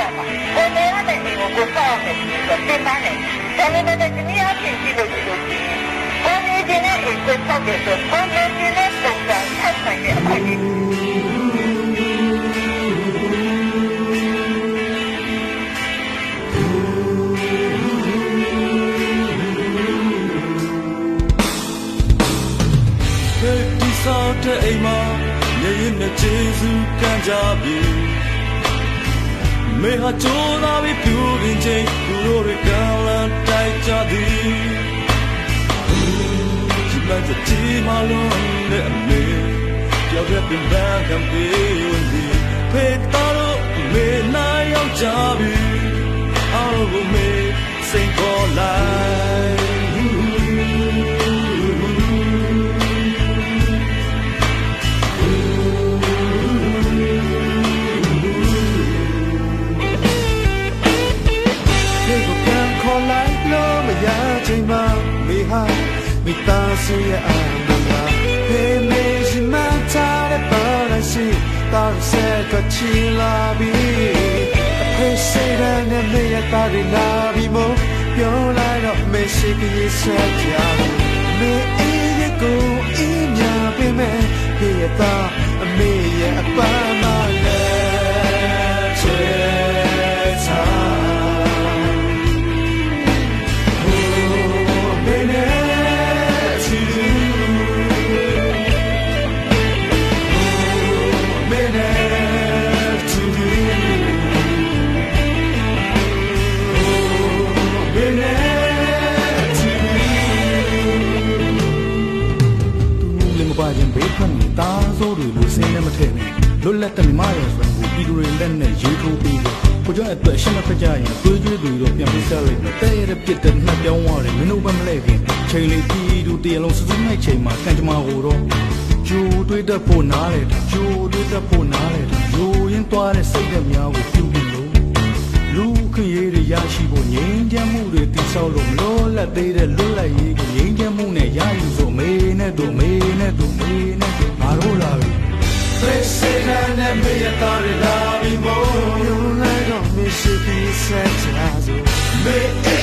ရမှာကိုနေရတဲ့အိမ်ကိုကိုစောက်မယ်ဆိုတော့တင်ပန်းတယ်ဒါပေမဲ့ဒီနေ့အပြင်ကြည့်လို့ဒီလိုကြည့်ကိုနေခြင်းနဲ့အိမ်ကိုစောက်တယ်ဆိုကိုနေခြင်းနဲ့ပုံစံဆက်ဆိုင်တဲ့အခွင့်အရေးဒီဆောက်တဲ့အိမ်မှာနေရင်နဲ့ကျေးဇူးကံကြပြီ မေဟာကြိုးသားပြီးပြူရင်ချင်းသူတို့တွေကလန်တိုက်ကြသည်ဒီမှာကြည့်မလို့နဲ့အမေကြောက်ရပင်ပန်းကံပေးဝင်ဒီဖေးတော်မေနိုင်ရောက်ကြပြီအားလုံးကိုမေစိန်ခေါ်လိုက် မိသားစုရဲ့အာမလာဖေးမေရှိမှထားတဲ့ပါရရှိတာဆက်ကချီလာပြီးအဖေစိတ်ရနဲ့မေရတာတွေလာပြီးမို့ပြောလိုက်တော့မရှိကလေးဆက်ကြမေအေးရဲ့ကိုအေးညာပေးမယ်ဖေးရတာအမေရဲ့အပန်းမ နေတာစိုးတွေလို့စင်းနဲ့မထည့်နဲ့လွတ်လပ်တဲ့မြမရဲ့ဆိုရင်ကိုပြည်သူတွေလက်နဲ့ရေးထိုးပြီးတယ်ကိုကြောင့်အတွက်ရှင်းမဖက်ကြရင်သွေးကြွေးတွေတော့ပြန်ပြီးစားလိုက်တယ်တဲ့ရတဲ့ပြစ်တဲ့နှက်ပြောင်းသွားတယ်မင်းတို့ပဲမလဲခင်ချိန်လေးပြည်သူတရလုံးစစနိုင်ချိန်မှာကံကြမ္မာကိုတော့ဂျိုးတွေးတတ်ဖို့နားလေတာဂျိုးတွေးတတ်ဖို့နားလေတာဂျိုးရင်သွားတဲ့စိတ်သက်များကိုပြုပြီးလို့လူခွင့်ရေးတွေရရှိဖို့ငြိမ်းချမ်းမှုတွေတည်ဆောက်လို့မလို့လက်သေးတဲ့လွတ်လပ်ရေးကိုငြိမ်းချမ်းမှုနဲ့ရယူဆိုမေနဲ့တို့မေနဲ့တို့မေနဲ့တို့ငါတို့လာပြီ Presidente mi atare la bimbo Io leggo mi si pisa giazo Me e go